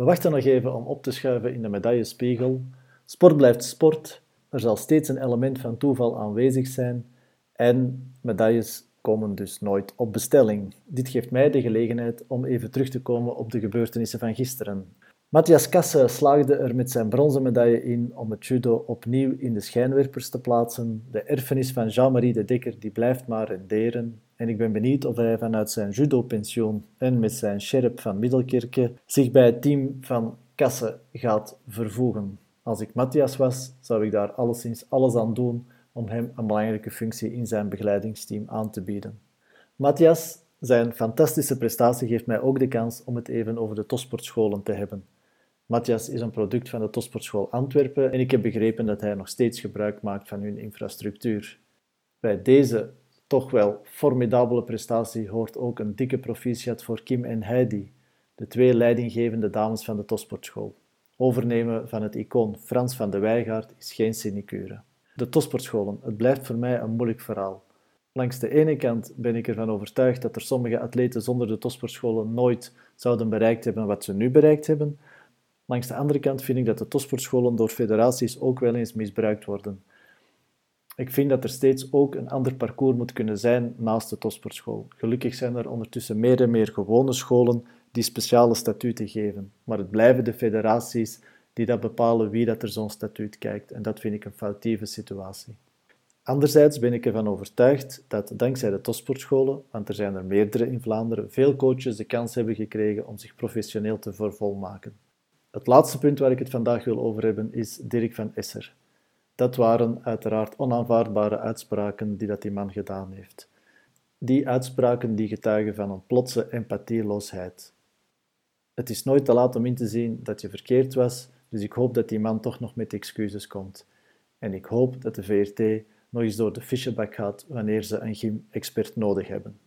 We wachten nog even om op te schuiven in de medaillespiegel. Sport blijft sport. Er zal steeds een element van toeval aanwezig zijn. En medailles komen dus nooit op bestelling. Dit geeft mij de gelegenheid om even terug te komen op de gebeurtenissen van gisteren. Matthias Kasse slaagde er met zijn bronzen medaille in om het judo opnieuw in de schijnwerpers te plaatsen. De erfenis van Jean-Marie de Dekker die blijft maar renderen. En ik ben benieuwd of hij vanuit zijn judo-pensioen en met zijn sherp van Middelkerke zich bij het team van Kasse gaat vervoegen. Als ik Matthias was, zou ik daar alleszins alles aan doen om hem een belangrijke functie in zijn begeleidingsteam aan te bieden. Matthias, zijn fantastische prestatie geeft mij ook de kans om het even over de topsportscholen te hebben. Matthias is een product van de Topsportschool Antwerpen en ik heb begrepen dat hij nog steeds gebruik maakt van hun infrastructuur. Bij deze toch wel formidabele prestatie hoort ook een dikke proficiat voor Kim en Heidi, de twee leidinggevende dames van de Topsportschool. Overnemen van het icoon Frans van de Wijgaard is geen sinecure. De topsportscholen, het blijft voor mij een moeilijk verhaal. Langs de ene kant ben ik ervan overtuigd dat er sommige atleten zonder de topsportscholen nooit zouden bereikt hebben wat ze nu bereikt hebben. Langs de andere kant vind ik dat de topsportscholen door federaties ook wel eens misbruikt worden. Ik vind dat er steeds ook een ander parcours moet kunnen zijn naast de topsportschool. Gelukkig zijn er ondertussen meer en meer gewone scholen die speciale statuten geven, maar het blijven de federaties die dat bepalen wie dat er zo'n statuut kijkt. En dat vind ik een foutieve situatie. Anderzijds ben ik ervan overtuigd dat dankzij de topsportscholen, want er zijn er meerdere in Vlaanderen, veel coaches de kans hebben gekregen om zich professioneel te vervolmaken. Het laatste punt waar ik het vandaag wil over hebben is Dirk van Esser. Dat waren uiteraard onaanvaardbare uitspraken die dat die man gedaan heeft. Die uitspraken die getuigen van een plotse empathieloosheid. Het is nooit te laat om in te zien dat je verkeerd was, dus ik hoop dat die man toch nog met excuses komt. En ik hoop dat de VRT nog eens door de fischebak gaat wanneer ze een gym-expert nodig hebben.